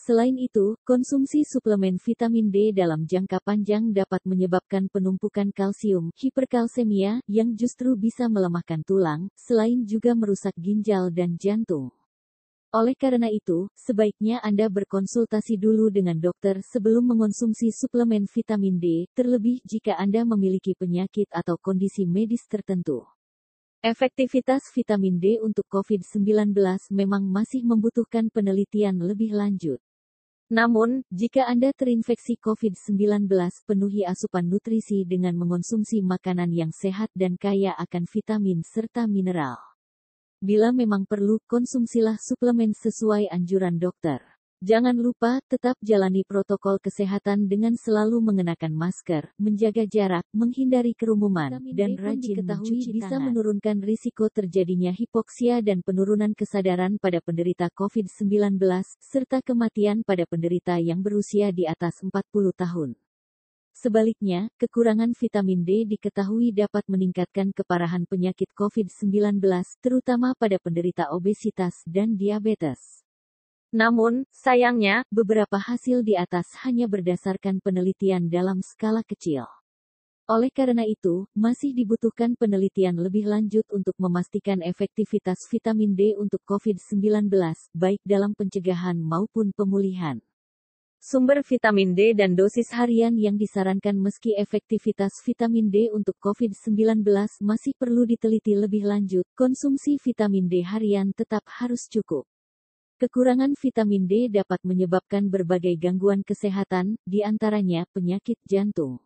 Selain itu, konsumsi suplemen vitamin D dalam jangka panjang dapat menyebabkan penumpukan kalsium, hiperkalsemia, yang justru bisa melemahkan tulang, selain juga merusak ginjal dan jantung. Oleh karena itu, sebaiknya Anda berkonsultasi dulu dengan dokter sebelum mengonsumsi suplemen vitamin D, terlebih jika Anda memiliki penyakit atau kondisi medis tertentu. Efektivitas vitamin D untuk COVID-19 memang masih membutuhkan penelitian lebih lanjut. Namun, jika Anda terinfeksi COVID-19, penuhi asupan nutrisi dengan mengonsumsi makanan yang sehat dan kaya akan vitamin serta mineral. Bila memang perlu, konsumsilah suplemen sesuai anjuran dokter. Jangan lupa tetap jalani protokol kesehatan dengan selalu mengenakan masker, menjaga jarak, menghindari kerumunan, dan rajin mencuci bisa tangan. menurunkan risiko terjadinya hipoksia dan penurunan kesadaran pada penderita COVID-19, serta kematian pada penderita yang berusia di atas 40 tahun. Sebaliknya, kekurangan vitamin D diketahui dapat meningkatkan keparahan penyakit COVID-19, terutama pada penderita obesitas dan diabetes. Namun, sayangnya, beberapa hasil di atas hanya berdasarkan penelitian dalam skala kecil. Oleh karena itu, masih dibutuhkan penelitian lebih lanjut untuk memastikan efektivitas vitamin D untuk COVID-19, baik dalam pencegahan maupun pemulihan. Sumber vitamin D dan dosis harian yang disarankan meski efektivitas vitamin D untuk COVID-19 masih perlu diteliti lebih lanjut, konsumsi vitamin D harian tetap harus cukup. Kekurangan vitamin D dapat menyebabkan berbagai gangguan kesehatan, di antaranya penyakit jantung,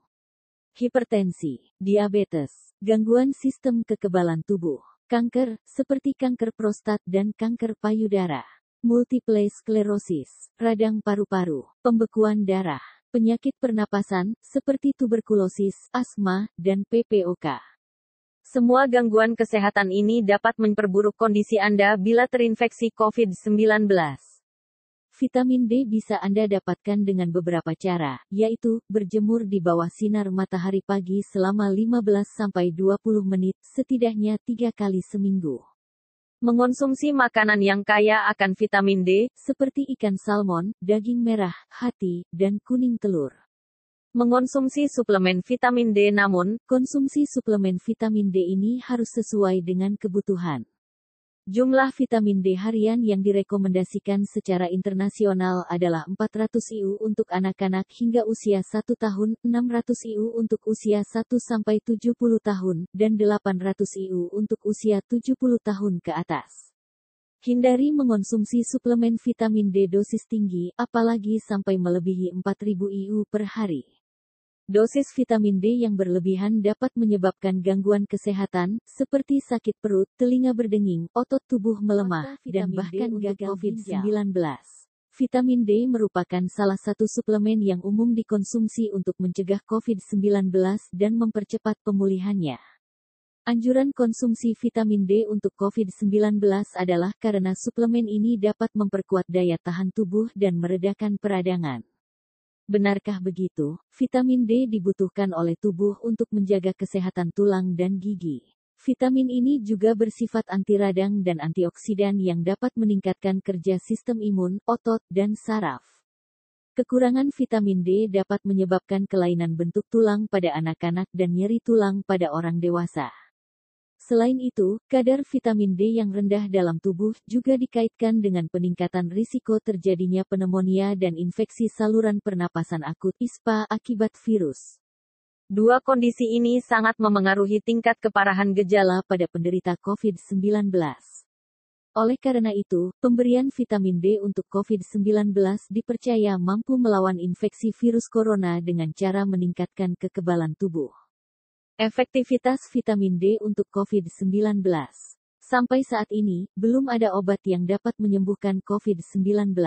hipertensi, diabetes, gangguan sistem kekebalan tubuh, kanker, seperti kanker prostat dan kanker payudara multiple sklerosis, radang paru-paru, pembekuan darah, penyakit pernapasan, seperti tuberkulosis, asma, dan PPOK. Semua gangguan kesehatan ini dapat memperburuk kondisi Anda bila terinfeksi COVID-19. Vitamin D bisa Anda dapatkan dengan beberapa cara, yaitu berjemur di bawah sinar matahari pagi selama 15-20 menit, setidaknya tiga kali seminggu. Mengonsumsi makanan yang kaya akan vitamin D, seperti ikan salmon, daging merah, hati, dan kuning telur. Mengonsumsi suplemen vitamin D namun, konsumsi suplemen vitamin D ini harus sesuai dengan kebutuhan. Jumlah vitamin D harian yang direkomendasikan secara internasional adalah 400 IU untuk anak-anak hingga usia 1 tahun, 600 IU untuk usia 1-70 tahun, dan 800 IU untuk usia 70 tahun ke atas. Hindari mengonsumsi suplemen vitamin D dosis tinggi, apalagi sampai melebihi 4000 IU per hari. Dosis vitamin D yang berlebihan dapat menyebabkan gangguan kesehatan, seperti sakit perut, telinga berdenging, otot tubuh melemah, dan bahkan gagal COVID-19. Vitamin D merupakan salah satu suplemen yang umum dikonsumsi untuk mencegah COVID-19 dan mempercepat pemulihannya. Anjuran konsumsi vitamin D untuk COVID-19 adalah karena suplemen ini dapat memperkuat daya tahan tubuh dan meredakan peradangan. Benarkah begitu? Vitamin D dibutuhkan oleh tubuh untuk menjaga kesehatan tulang dan gigi. Vitamin ini juga bersifat anti radang dan antioksidan yang dapat meningkatkan kerja sistem imun, otot, dan saraf. Kekurangan vitamin D dapat menyebabkan kelainan bentuk tulang pada anak-anak dan nyeri tulang pada orang dewasa. Selain itu, kadar vitamin D yang rendah dalam tubuh juga dikaitkan dengan peningkatan risiko terjadinya pneumonia dan infeksi saluran pernapasan akut ISPA akibat virus. Dua kondisi ini sangat memengaruhi tingkat keparahan gejala pada penderita COVID-19. Oleh karena itu, pemberian vitamin D untuk COVID-19 dipercaya mampu melawan infeksi virus corona dengan cara meningkatkan kekebalan tubuh. Efektivitas vitamin D untuk COVID-19. Sampai saat ini, belum ada obat yang dapat menyembuhkan COVID-19.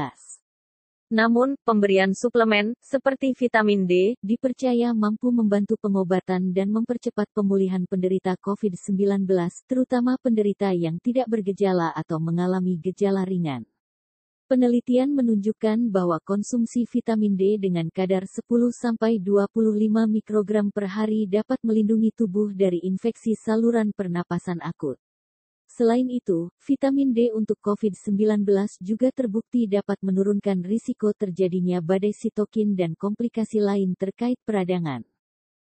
Namun, pemberian suplemen, seperti vitamin D, dipercaya mampu membantu pengobatan dan mempercepat pemulihan penderita COVID-19, terutama penderita yang tidak bergejala atau mengalami gejala ringan. Penelitian menunjukkan bahwa konsumsi vitamin D dengan kadar 10-25 mikrogram per hari dapat melindungi tubuh dari infeksi saluran pernapasan akut. Selain itu, vitamin D untuk COVID-19 juga terbukti dapat menurunkan risiko terjadinya badai sitokin dan komplikasi lain terkait peradangan.